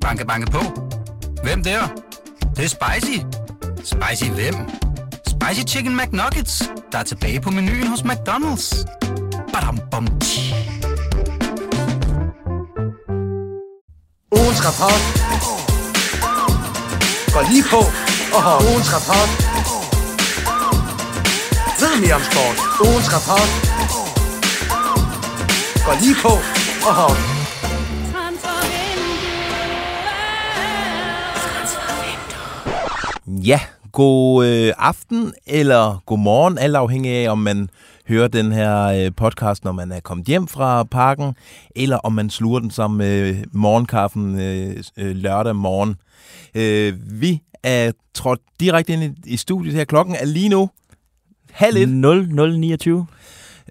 Banke, banke på. Hvem der? Det, det er spicy. Spicy hvem? Spicy Chicken McNuggets, der er tilbage på menuen hos McDonald's. Badum, bom, tji. Ugens rapport går lige på. Og ugens rapport ved mere om sport. Ugens rapport går lige på. Og Ja, god øh, aften eller god morgen, alt afhængig af, om man hører den her øh, podcast, når man er kommet hjem fra parken, eller om man sluger den sammen med morgenkaffen øh, øh, lørdag morgen. Øh, vi er trådt direkte ind i, i studiet her. Klokken er lige nu halv et, 0029.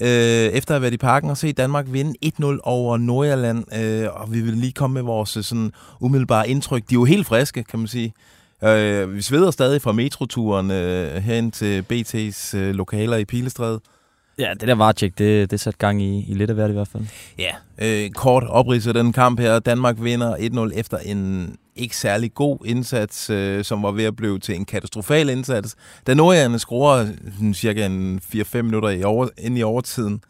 øh, efter at have været i parken og set Danmark vinde 1-0 over Nordjylland. Øh, og vi vil lige komme med vores øh, sådan, umiddelbare indtryk. De er jo helt friske, kan man sige. Øh, vi sveder stadig fra metroturen øh, hen til BT's øh, lokaler i Pilestræde. Ja, det der var tjek, det, det satte gang i, i lidt af hvert i hvert fald. Ja, øh, kort oprids af den kamp her. Danmark vinder 1-0 efter en ikke særlig god indsats, øh, som var ved at blive til en katastrofal indsats. Da Nordjylland scorer sådan cirka en 4-5 minutter i over, ind i overtiden,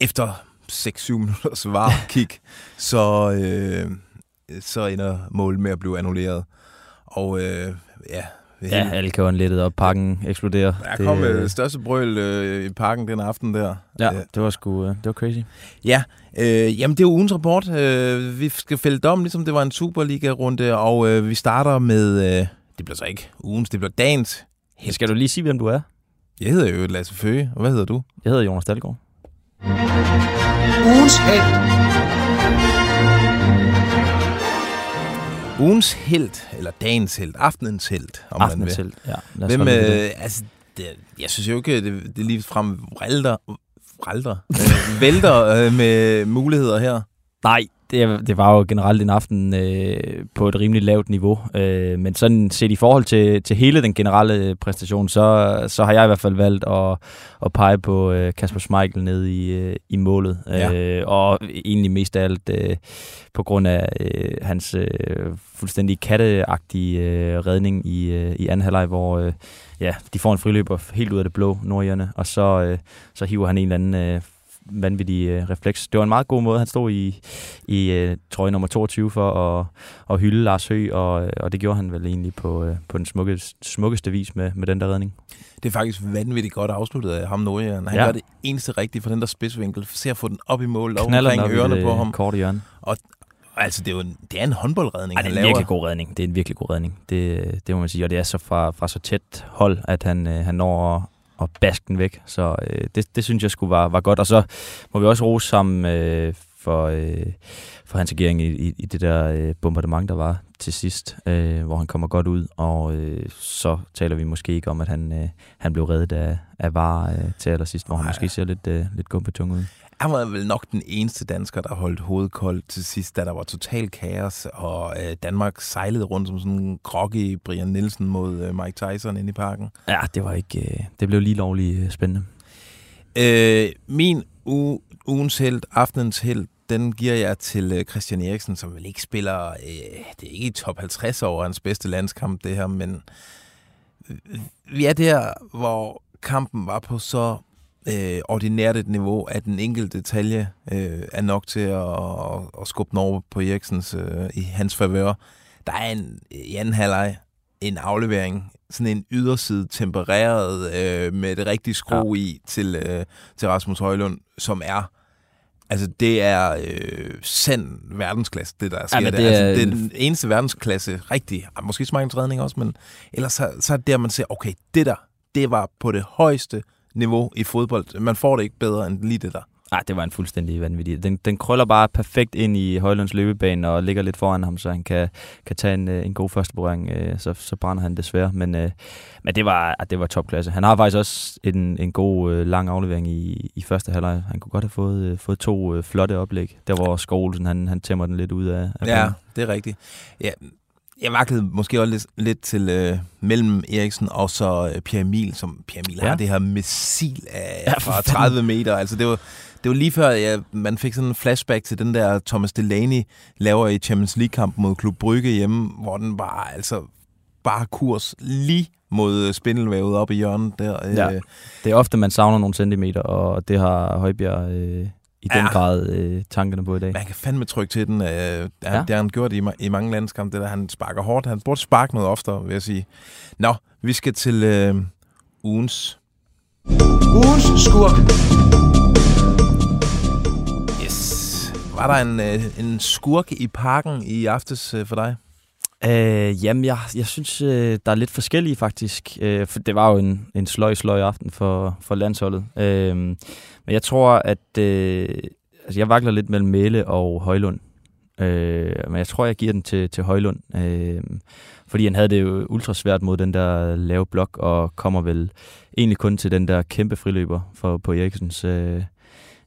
efter 6-7 minutters var kig, så, øh, så ender målet med at blive annulleret. Og øh, ja, Ja, alle kan lettet op, pakken eksploderer. der kom det, største brøl øh, i parken den aften der. Ja, Øh, det var sgu, øh, det var crazy. Ja, øh, jamen det er ugens rapport. Øh, vi skal fælde dom, ligesom det var en Superliga-runde, og øh, vi starter med, øh, det bliver så ikke ugens, det bliver dagens. Skal du lige sige, hvem du er? Jeg hedder jo Lasse Føge, og hvad hedder du? Jeg hedder Jonas Dahlgaard. ugens held. Ugens held, eller dagens held, aftenens held, om man Aftenens vil. held. Ja, Hvem, det øh, altså, det, jeg synes jo ikke, det, det er lige frem vrælder, vrælder, øh, vælter øh, med muligheder her. Nej, det, det var jo generelt en aften øh, på et rimelig lavt niveau. Øh, men sådan set i forhold til, til hele den generelle præstation, så, så har jeg i hvert fald valgt at, at pege på øh, Kasper Schmeichel nede i, øh, i målet. Ja. Øh, og egentlig mest af alt øh, på grund af øh, hans øh, fuldstændig katteagtige øh, redning i, øh, i anden halvleg, hvor øh, ja, de får en friløber helt ud af det blå, nordjerne, og så, øh, så hiver han en eller anden øh, vanvittig øh, refleks. Det var en meget god måde, han stod i, i øh, trøje nummer 22 for at, at hylde Lars Høgh, og, øh, og det gjorde han vel egentlig på, øh, på den smukkeste, smukkeste vis med, med den der redning. Det er faktisk vanvittigt godt afsluttet af ham Nordjylland. Han ja. Gør det eneste rigtige for den der spidsvinkel. Se at få den op i mål, den omkring op ørerne det på ham. korte hjørne. Altså, det er jo en, det er en håndboldredning, Ej, det han er en laver. virkelig god redning. Det er en virkelig god redning. Det, det må man sige. Og det er så fra, fra så tæt hold, at han, øh, han når at baske den væk. Så øh, det, det synes jeg skulle var, var godt. Og så må vi også rose sammen øh, for, øh, for hans agering i, i, i det der øh, bombardement, der var til sidst, øh, hvor han kommer godt ud. Og øh, så taler vi måske ikke om, at han, øh, han blev reddet af, af var øh, til allersidst, hvor han Ej. måske ser lidt, øh, lidt gumpetung ud. Han var vel nok den eneste dansker, der holdt hovedet koldt til sidst, da der var total kaos, og øh, Danmark sejlede rundt som sådan en groggy Brian Nielsen mod øh, Mike Tyson inde i parken. Ja, det var ikke... Øh, det blev lige lovligt øh, spændende. Øh, min u- ugens held, aftenens held, den giver jeg til øh, Christian Eriksen, som vel ikke spiller, øh, det er ikke i top 50 over hans bedste landskamp, det her, men vi er der, hvor kampen var på så øh, ordinært niveau, at den enkelte detalje øh, er nok til at, at, at skubbe den over på Eriksens øh, i hans favør. Der er en, i anden halvleg en aflevering, sådan en yderside tempereret øh, med det rigtige skru ja. i til, øh, til Rasmus Højlund, som er Altså, det er øh, sand verdensklasse, det der sker der. det altså, er det er en- den eneste verdensklasse, rigtig. Måske Schmeichels redning også, men ellers så, så er det der, man siger, okay, det der, det var på det højeste niveau i fodbold. Man får det ikke bedre end lige det der. Nej, det var en fuldstændig vanvittig. Den, den krøller bare perfekt ind i Højlunds løbebane og ligger lidt foran ham, så han kan, kan tage en, øh, en god første berøring. øh, Så, så brænder han desværre. Men, øh, men det var, det var topklasse. Han har faktisk også en, en god lang aflevering i, i første halvleg. Han kunne godt have fået, fået to flotte oplæg. Der hvor Skovlsen, han, han tæmmer den lidt ud af, af Ja, banen. det er rigtigt. Ja, jeg vaklede måske også lidt, lidt til øh, mellem Eriksen og så øh, Pierre Emil, som Pierre Emil ja. Har det her missil af, Ja, fra fanden. 30 meter. Altså det var, det var lige før, ja, man fik sådan en flashback til den der Thomas Delaney laver i Champions League-kampen mod Klub Brygge hjemme, hvor den bare, altså, bare kurs lige mod spindelvævet op i hjørnet der. Ja. Øh, Det er ofte, man savner nogle centimeter, og det har Højbjerg øh, i den Ja. grad øh, tankerne på i dag. Man kan fandme trykke til den. Øh, han, Ja. Det har han gjort i, i mange landskampe, det der han sparker hårdt. Han burde sparke noget oftere, vil jeg sige. Nå, vi skal til øh, ugens. Ugens skurk. Yes. Var der en, øh, en skurk i parken i aftes øh, for dig? Øh, jamen, jeg, jeg synes, øh, der er lidt forskellige faktisk. Øh, for det var jo en, en sløj, sløj aften for, for landsholdet. Øh, men jeg tror, at øh, altså, jeg vakler lidt mellem Mæle og Højlund. Øh, men jeg tror, jeg giver den til, til Højlund. Øh, fordi han havde det jo ultra svært mod den der lave blok, og kommer vel egentlig kun til den der kæmpe friløber for, på Eriksens øh,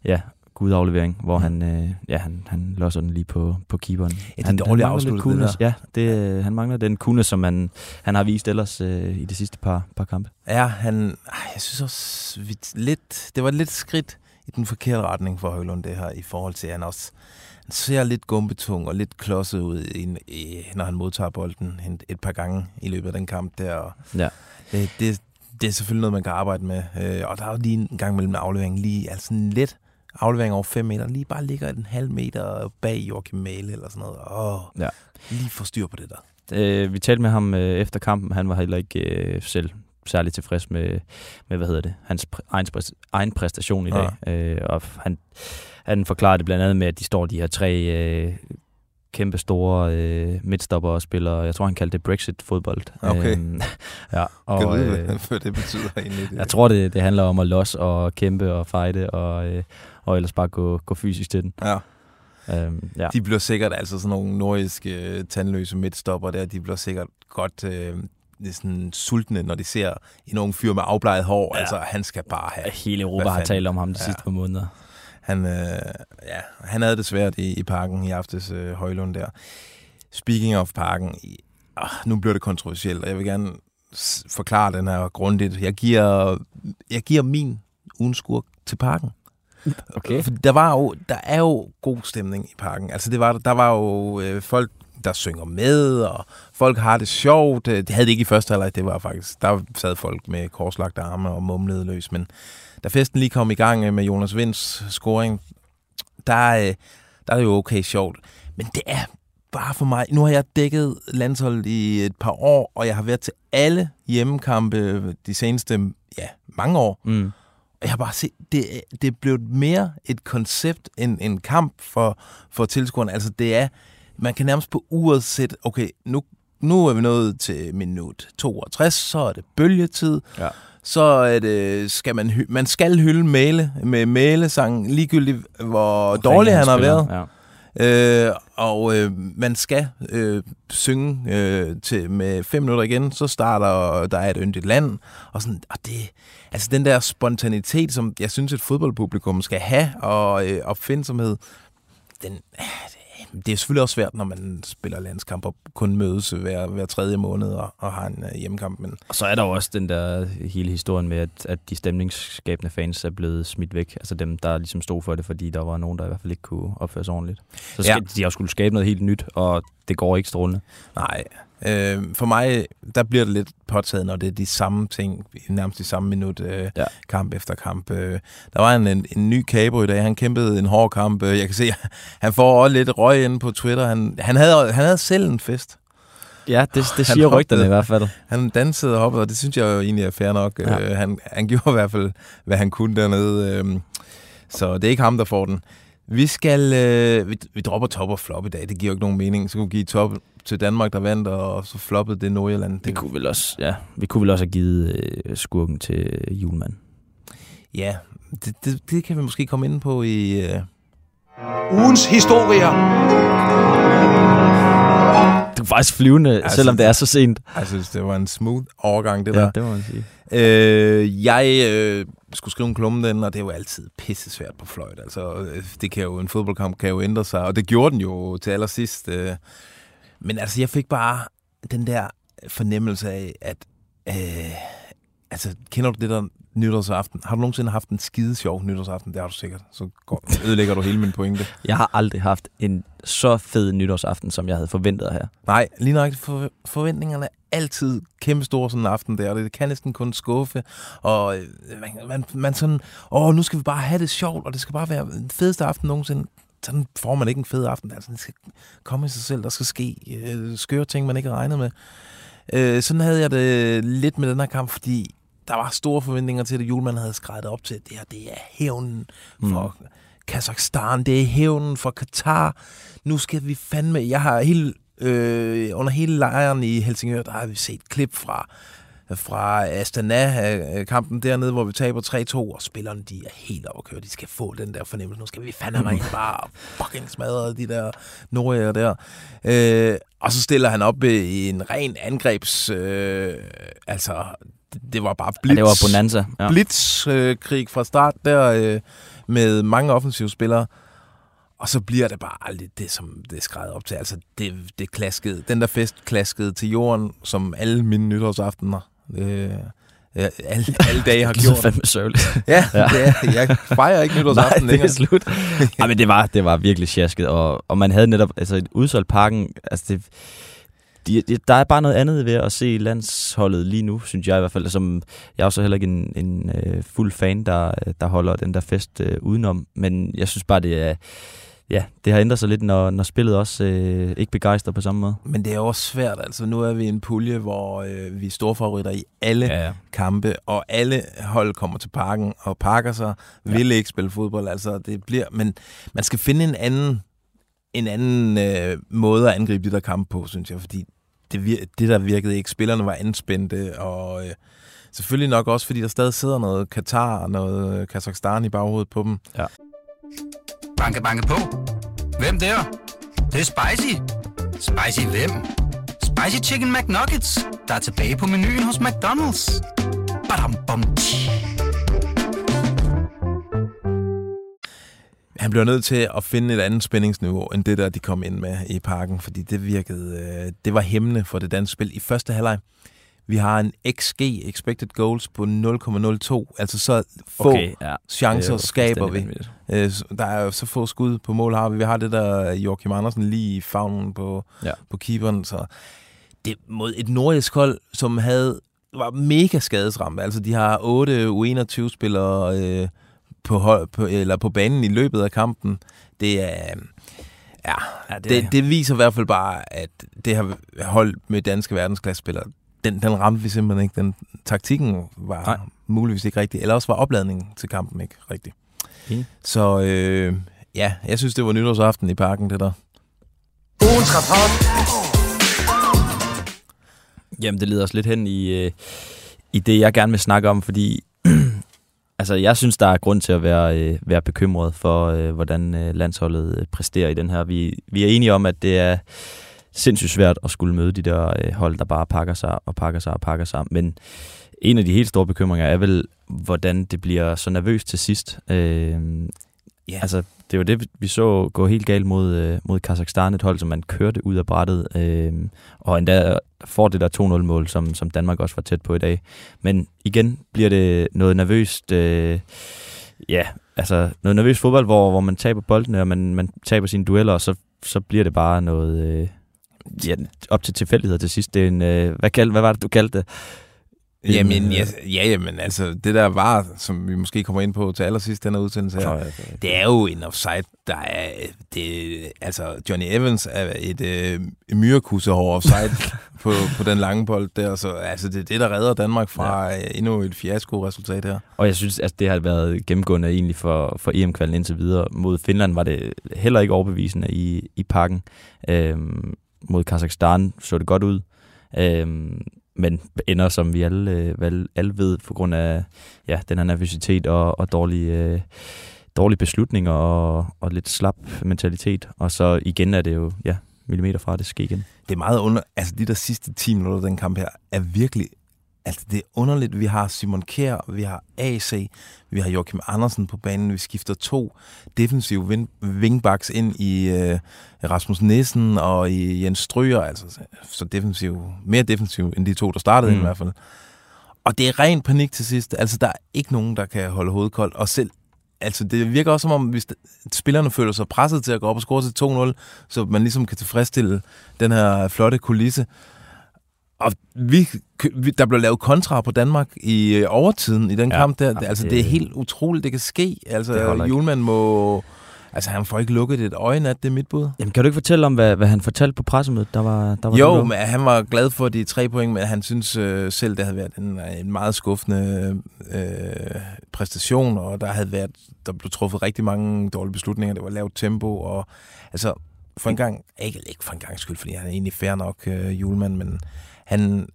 ja, gudaflevering, hvor han, øh, ja, han, han losser den lige på, på keeperen. Ja, det er dårligt lidt afsluttet, det coolness. Ja, det, øh, han mangler den coolness, som han, han har vist ellers øh, i de sidste par, par kampe. Ja, han, jeg synes også, vi, lidt, det var lidt skridt i den forkerte retning for Højlund, det her, i forhold til, at han også han ser lidt gumbetung og lidt klodset ud, i, i, når han modtager bolden et, par gange i løbet af den kamp der. Og Ja. det, det, det er selvfølgelig noget, man kan arbejde med. Øh, og der er jo lige en gang mellem afleveringen, lige altså let aflevering over 5 meter, lige bare ligger en halv meter bag Joachim Mæle eller sådan noget. Åh, Ja. lige få styr på det der. Øh, vi talte med ham øh, efter kampen. Han var heller ikke øh, selv særlig tilfreds med, med, hvad hedder det, hans præ- egen, præ- egen præstation i dag. Øh, og han, han forklarede det blandt andet med, at de står de her tre øh, kæmpe store øh, midtstopper og spiller, jeg tror han kaldte det Brexit-fodbold. Okay. Øhm, ja, Og, og, øh, øh, hvad det betyder egentlig. jeg tror, det, det handler om at los og kæmpe og fighte, og, øh, og ellers bare gå, gå fysisk til den. Ja. Øhm, ja. De bliver sikkert, altså sådan nogle nordiske øh, tandløse midtstopper der, de bliver sikkert godt øh, sådan sultne, når de ser en ung fyr med afbleget hår. Ja. Altså, han skal bare have. Hele Europa har talt om ham de Ja. sidste par måneder. Han, øh, ja, han havde det svært i, i parken i aftes, øh, Højlund der. Speaking of parken, ah, nu bliver det kontroversielt, og jeg vil gerne forklare den her grundigt. Jeg giver, jeg giver min ugens skurk til parken. Okay. Der, var jo, der er jo god stemning i parken. Altså, det var, der var jo øh, folk, der synger med, og folk har det sjovt. Øh, Det havde det ikke i første halvleg, det var faktisk... Der sad folk med korslagte arme og mumlede løs, men da festen lige kom i gang øh, med Jonas Vinds scoring, der, øh, der er det jo okay sjovt. Men det er bare for mig... Nu har jeg dækket landsholdet i et par år, og jeg har været til alle hjemmekampe de seneste ja, mange år. Mm. Jeg har bare set, det, det er blevet mere et koncept end en kamp for, for tilskuerne. Altså det er, man kan nærmest på uret sætte, okay, nu, nu er vi nået til minut 62, så er det bølgetid. Ja. Så er det, skal man, man skal hylde Mæle med Mæle-sang, ligegyldigt hvor dårlig han har spiller. været. Ja. Øh, og øh, man skal øh, synge øh, til med fem minutter igen, så starter øh, der er et yndigt land. Og, sådan, og det, altså den der spontanitet, som jeg synes, et fodboldpublikum skal have, og øh, opfindsomhed, den, øh, det, er selvfølgelig også svært, når man spiller landskamp og kun mødes hver, hver tredje måned og, og har en øh, hjemmekamp. Men Og så er der jo også den der hele historien med, at, at de stemningsskabende fans er blevet smidt væk. Altså dem, der ligesom stod for det, fordi der var nogen, der i hvert fald ikke kunne opføre sig ordentligt. Så skal, ja. de har skulle skabe noget helt nyt, og det går ikke strålende. Nej, øh, for mig, der bliver det lidt påtaget, når det er de samme ting, nærmest de samme minut, øh, Ja. kamp efter kamp. Øh, der var en, en, en ny Cabro i dag, han kæmpede en hård kamp. Øh, Jeg kan se, han får også lidt røg inde på Twitter. Han, han, havde, han havde selv en fest. Ja, det, det siger hoppede. rygterne i hvert fald. Han dansede og hoppede, og det synes jeg jo egentlig er fair nok. Ja. Øh, han, han gjorde i hvert fald, hvad han kunne dernede. Øh, så det er ikke ham, der får den. Vi skal, øh, vi, vi dropper top og flop i dag. Det giver jo ikke nogen mening. Så kunne vi give top til Danmark, der vandt, og så floppede det Nordjylland. Vi Det, kunne vel også, ja, vi kunne vel også have givet øh, skurken til julemand. Ja, det, det, det kan vi måske komme ind på i... Øh, Ugens historier. Du er faktisk flyvende, Altså, altså, selvom det er så sent. jeg synes, det var en smooth overgang, det der. det må man sige. Øh, jeg øh, skulle skrive en klumme den, og det er jo altid pissesvært på fløjt. Altså, øh, det kan jo, en fodboldkamp kan jo ændre sig, og det gjorde den jo til allersidst. Øh. Men altså, jeg fik bare den der fornemmelse af, at øh, altså, kender du det der nytårsaften? Har du nogensinde haft en skide sjov nytårsaften? Det har du sikkert. Så går, ødelægger du hele min pointe. Jeg har aldrig haft en så fed nytårsaften, som jeg havde forventet her. Nej, lige nok for, forventningerne er altid kæmpe store sådan en aften der, og det kan næsten kun skuffe, og øh, man, man, man sådan, åh, nu skal vi bare have det sjovt, og det skal bare være den fedeste aften nogensinde. Sådan får man ikke en fed aften, altså det skal komme i sig selv, der skal ske øh, skøre ting, man ikke har regnet med. Øh, sådan havde jeg det lidt med den her kamp, fordi der var store forventninger til det. Julemanden havde skrevet op til, at det her det er hævnen for mm. Kazakhstan, det er hævnen for Katar. Nu skal vi fandme... Jeg har hele, øh, under hele lejren i Helsingør, der har vi set klip fra fra Astana-kampen dernede, hvor vi taber 3-2, og spillerne de er helt overkørt. De skal få den der fornemmelse. Nu skal vi fandme ikke bare fucking smadre de der nordjæger der. Øh, og så stiller han op i en ren angrebs... Øh, altså, det var bare blitz. Ja, det var bonanza. Ja. Blitzkrig øh, fra start der øh, med mange offensive spillere. Og så bliver det bare aldrig det, som det skrevet op til. Altså, det, det klaskede. Den der fest klaskede til jorden, som alle mine nytårsaftener øh, alle, alle dage har gjort. det er fandme sørgeligt. ja, ja. Det er, jeg fejrer ikke nytårsaften Nej, det er slut. Ej, men det var, det var virkelig sjasket, og, og man havde netop altså et udsolgt parken, altså det, de, de, der er bare noget andet ved at se landsholdet lige nu, synes jeg i hvert fald. Som, jeg er også heller ikke en, en uh, fuld fan, der, der holder den der fest uh, udenom. Men jeg synes bare, det er... Ja, det har ændret sig lidt, når, når spillet også øh, ikke begejstrer på samme måde. Men det er også svært. Altså, nu er vi i en pulje, hvor øh, vi er store favoritter i alle ja, ja. kampe, og alle hold kommer til parken og pakker sig, ja. vil ikke spille fodbold. Altså, det bliver, men man skal finde en anden en anden øh, måde at angribe de der kampe på, synes jeg, fordi det, vir- det der virkede ikke. Spillerne var anspændte, og øh, selvfølgelig nok også, fordi der stadig sidder noget Katar og noget Kazakhstan i baghovedet på dem. Ja. Banke, banke på. Hvem der? Det, det er spicy. Spicy hvem? Spicy Chicken McNuggets, der er tilbage på menuen hos McDonald's. Badum, bom, han blev nødt til at finde et andet spændingsniveau, end det der, de kom ind med i parken, fordi det virkede, øh, det var hæmmende for det danske spil i første halvleg. Vi har en XG, expected goals, på 0,02. Altså så få okay, ja. chancer skaber vi. Øh, der er jo så få skud på mål har vi. Vi har det der Joachim Andersen lige i fagnen på, ja. på keeperen. Så det mod et nordisk hold, som havde var mega skadesramt. Altså de har 8 U21-spillere... Øh, på, hold, på, eller på banen i løbet af kampen, det er... Ja, ja det, det, det viser i hvert fald bare, at det har holdt med danske verdensklasspillere. Den, den ramte vi simpelthen ikke. Den taktikken var Nej. muligvis ikke rigtig. Eller også var opladningen til kampen ikke rigtig. Mm. Så øh, ja, jeg synes, det var nytårsaften i parken, det der. Ugens rapport. Jamen, det leder os lidt hen i, øh, i det, jeg gerne vil snakke om, fordi Altså, jeg synes, der er grund til at være, øh, være bekymret for, øh, hvordan øh, landsholdet præsterer i den her. Vi, vi er enige om, at det er sindssygt svært at skulle møde de der øh, hold, der bare pakker sig og pakker sig og pakker sig. Men en af de helt store bekymringer er vel, hvordan det bliver så nervøst til sidst. Øh, Ja. Altså, det var det, vi så gå helt galt mod, øh, mod Kazakhstan, et hold, som man kørte ud af brættet, øh, og endda får det der 2-0-mål, som, som Danmark også var tæt på i dag. Men igen bliver det noget nervøst, øh, ja, altså noget nervøst fodbold, hvor, hvor man taber boldene, og man, man taber sine dueller, og så, så bliver det bare noget... Øh, ja, op til tilfældigheder til sidst. Det er en, øh, hvad, kald, hvad var det, du kaldte det? Jamen, ja, ja, jamen, altså, det der var, som vi måske kommer ind på til allersidst, den her udsendelse her, det er jo en offside, der er, det, altså, Johnny Evans er et øh, myrekussehår offside på, på den lange bold der, så altså, det er det, der redder Danmark fra ja. Øh, endnu et fiasko-resultat her. Og jeg synes, at det har været gennemgående egentlig for, for EM-kvalden indtil videre. Mod Finland var det heller ikke overbevisende i, i pakken. Øhm, mod Kazakhstan så det godt ud. Øhm, men ender, som vi alle, øh, alle ved, på grund af ja, den her nervøsitet og, og dårlige, øh, dårlige beslutninger og, og lidt slap mentalitet. Og så igen er det jo ja, millimeter fra, at det sker igen. Det er meget under... Altså, de der sidste 10 minutter den kamp her, er virkelig Altså, det er underligt. Vi har Simon Kjær, vi har AC, vi har Joachim Andersen på banen. Vi skifter to defensive wingbacks ind i uh, Rasmus Nissen og i Jens Stryger. Altså, så defensiv, mere defensiv end de to, der startede mm. i hvert fald. og det er ren panik til sidst. Altså, der er ikke nogen, der kan holde hovedet koldt. Og selv, altså, det virker også som om, hvis spillerne føler sig presset til at gå op og score til 2-0, så man ligesom kan tilfredsstille den her flotte kulisse. Og vi, der blev lavet kontra på Danmark i øh, overtiden i den Ja, kamp der. ja, altså, det- det er helt utroligt, det kan ske. Altså. Julemand må... Altså, han får ikke lukket et øje nat, det mit bud. Jamen, kan du ikke fortælle om, hvad, hvad han fortalte på pressemødet? Der var, der var Jo, men han var glad for de tre point, men han synes øh, selv, det havde været en, en meget skuffende øh, præstation, og der havde været, der blev truffet rigtig mange dårlige beslutninger. Det var lavt tempo, og altså, for en gang, ikke, ikke for en gang skyld, fordi han er egentlig fair nok øh, julemand, men han,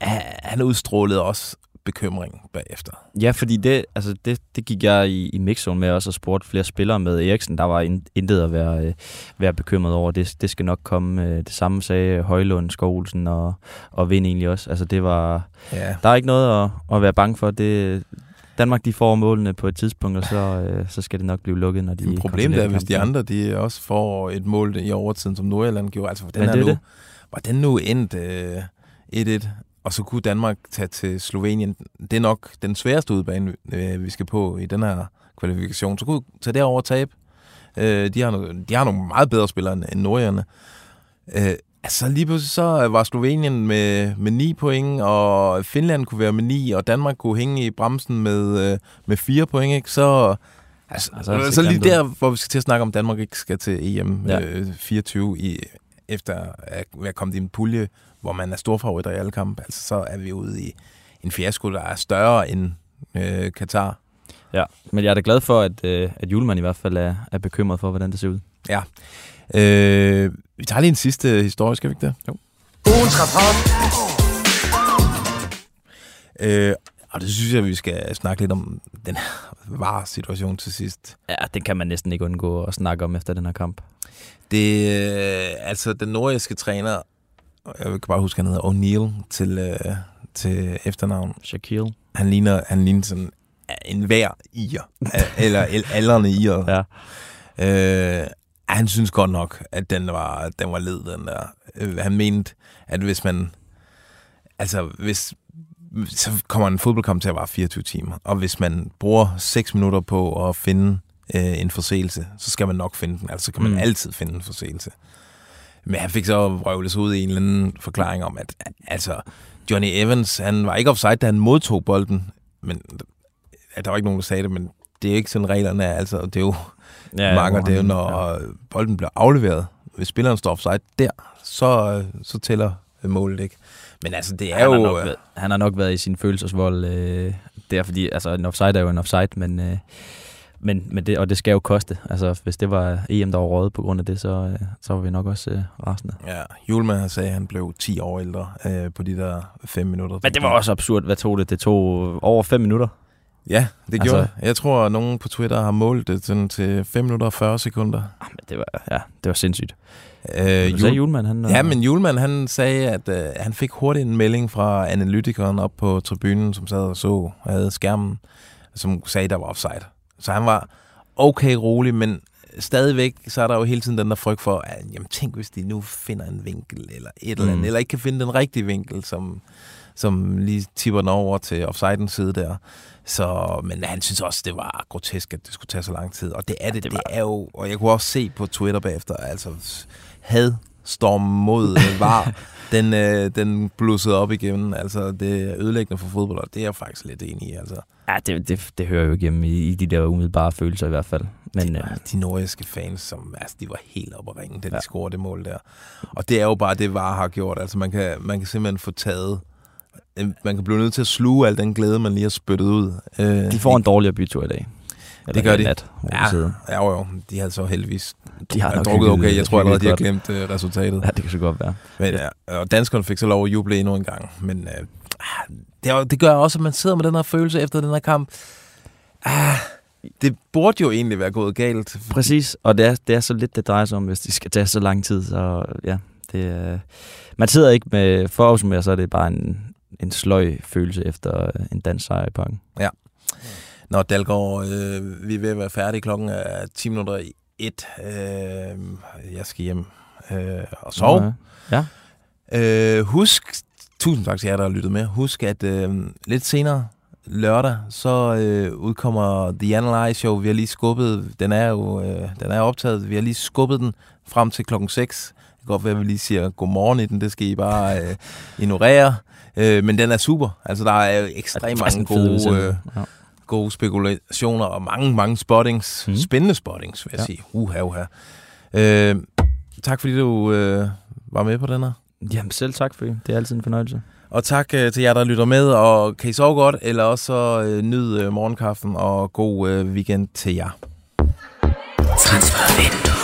han, udstrålede også bekymring bagefter. Ja, fordi det, altså det, det gik jeg i, i mixzone med også og spurgte flere spillere med Eriksen. Der var in, intet at være, øh, være bekymret over. Det, det skal nok komme. Øh, det samme sagde Højlund, Skovlsen og, og Vind egentlig også. Altså det var, Ja. der er ikke noget at, at være bange for. Det, Danmark de får målene på et tidspunkt, og så, øh, så skal det nok blive lukket, når de Men problemet er, hvis de andre de også får et mål i overtiden, som Nordjylland gjorde. Altså, hvordan Men er det nu, det. Var den nu endt øh, 1-1, og så kunne Danmark tage til Slovenien. Det er nok den sværeste udbane, øh, vi skal på i den her kvalifikation. Så kunne tage derover og tabe. Øh, de, har nogle, de har nogle meget bedre spillere end nordjyderne. Øh, altså lige pludselig så var Slovenien med, med 9 point, og Finland kunne være med 9, og Danmark kunne hænge i bremsen med, øh, med 4 point. Ikke? Så, altså, Altså, så lige der, hvor vi skal til at snakke om, Danmark ikke skal til EM ja. øh, 24 i, efter at være kommet i en pulje, hvor man er storfavoritter i alle kampe. Altså, så er vi ude i en fiasko, der er større end øh, Katar. Ja, men jeg er da glad for, at, øh, at Julemand i hvert fald er, er bekymret for, hvordan det ser ud. Øh, vi tager lige en sidste historie, skal vi ikke det? Jo. Ugens rapport. Øh, og det synes jeg, vi skal snakke lidt om den her var-situation til sidst. Ja, det kan man næsten ikke undgå at snakke om efter den her kamp. Det øh, altså den nordjyske træner, jeg kan bare huske, han hedder O'Neill til, øh, til efternavn. Shaquille. Han ligner, han ligner sådan en hver ir, eller el- aldrende ir. Ja. Øh, han synes godt nok, at den var, den var led, den der. Øh, han mente, at hvis man... Altså, hvis... Så kommer en fodboldkamp til at vare 24 timer. Og hvis man bruger 6 minutter på at finde øh, en forseelse, så skal man nok finde den. Altså, så kan man Mm. altid finde en forseelse. Men han fik så røvlet sig ud i en eller anden forklaring om, at altså, Johnny Evans, han var ikke offside, da han modtog bolden. Men ja, der var ikke nogen, der sagde det, men det er ikke sådan reglerne er. Altså, det er jo ja, mange, det er jo, når ja. bolden bliver afleveret. Hvis spilleren står offside der, så, øh, så tæller målet ikke. Men altså, det er han, har jo... nok øh, været, han har nok været i sin følelsesvold. Øh, det er fordi, altså en offside er jo en offside, men, øh, men, men det, og det skal jo koste. Altså hvis det var EM, der var rådet på grund af det, så, øh, så var vi nok også øh, rasende. Ja, Julemand han sagde, at han blev 10 år ældre øh, på de der 5 minutter. Men det var også absurd. Hvad tog det? Det tog over 5 minutter. Ja, det Altså- gjorde altså, Jeg tror, at nogen på Twitter har målt det sådan til 5 minutter og 40 sekunder. Ah, men det var, ja, det var sindssygt. Øh, Øh, sagde Julemand, han... Ja, men Julemand han sagde, at øh, han fik hurtigt en melding fra analytikeren op på tribunen, som sad og så og havde skærmen, som sagde, at der var offside. Så han var okay rolig, men stadigvæk, så er der jo hele tiden den der frygt for, at jamen, tænk, hvis de nu finder en vinkel, eller et eller andet, Mm. eller ikke kan finde den rigtige vinkel, som, som lige tipper den over til offsidens side der. Så, men han synes også, det var grotesk, at det skulle tage så lang tid. Og det er det, det det, var- det er jo, og jeg kunne også se på Twitter bagefter, altså had storm mod øh, var, den, øh, den blussede op igen. Altså, det er ødelæggende for fodbold, og det er jeg faktisk lidt enig i. Altså, Ja, det, det, det hører jo igennem i, i de der umiddelbare følelser i hvert fald. Men de, øh, de nordiske fans, som, altså, de var helt oppe at ringe, da de Ja. scorede det mål der. Og det er jo bare det, VAR har gjort. Altså, man kan, man kan simpelthen få taget... øh, Man kan blive nødt til at sluge al den glæde, man lige har spyttet ud. Øh, de får en dårligere bytur i dag. Eller gør i de. Nat, Ja, ja, jo, jo. De har så heldigvis De har nok drukket okay. Jeg tror allerede, de har glemt øh, resultatet. Ja, det kan så godt være. Men, ja, og danskerne fik så lov at juble endnu en gang. Men øh, det, er det gør også, at man sidder med den her følelse efter den her kamp. Ah, det burde jo egentlig være gået galt. Præcis, og det er, det er så lidt, det drejer sig om, hvis det skal tage så lang tid. Så ja, det er, man sidder ikke med, for at opsummere, så er det bare en, en sløj følelse efter en dansk sejr i pakken. Når Dalgaard, øh, vi er ved at være færdige. Klokken er 10 minutter i et. Øh, jeg skal hjem øh, og sove. Ja. Øh, husk tusind tak til jer, der har lyttet med. Husk, at øh, lidt senere lørdag, så øh, udkommer The Analyze Show. Vi har lige skubbet, den er jo øh, den er optaget, vi har lige skubbet den frem til klokken 6. Det kan godt være, at vi lige siger godmorgen i den, det skal I bare øh, ignorere. Øh, men den er super. Altså, der er ekstremt mange gode, øh, ja. Gode spekulationer og mange, mange spottings. Mm. Spændende spottings, vil jeg Ja. sige. Uha, uha. Øh, tak fordi du øh, var med på den her. Jamen selv tak for det. Det er altid en fornøjelse. Og tak øh, til jer, der lytter med, og kan I sove godt, eller også så øh, nyd øh, morgenkaffen, og god øh, weekend til jer. Banke,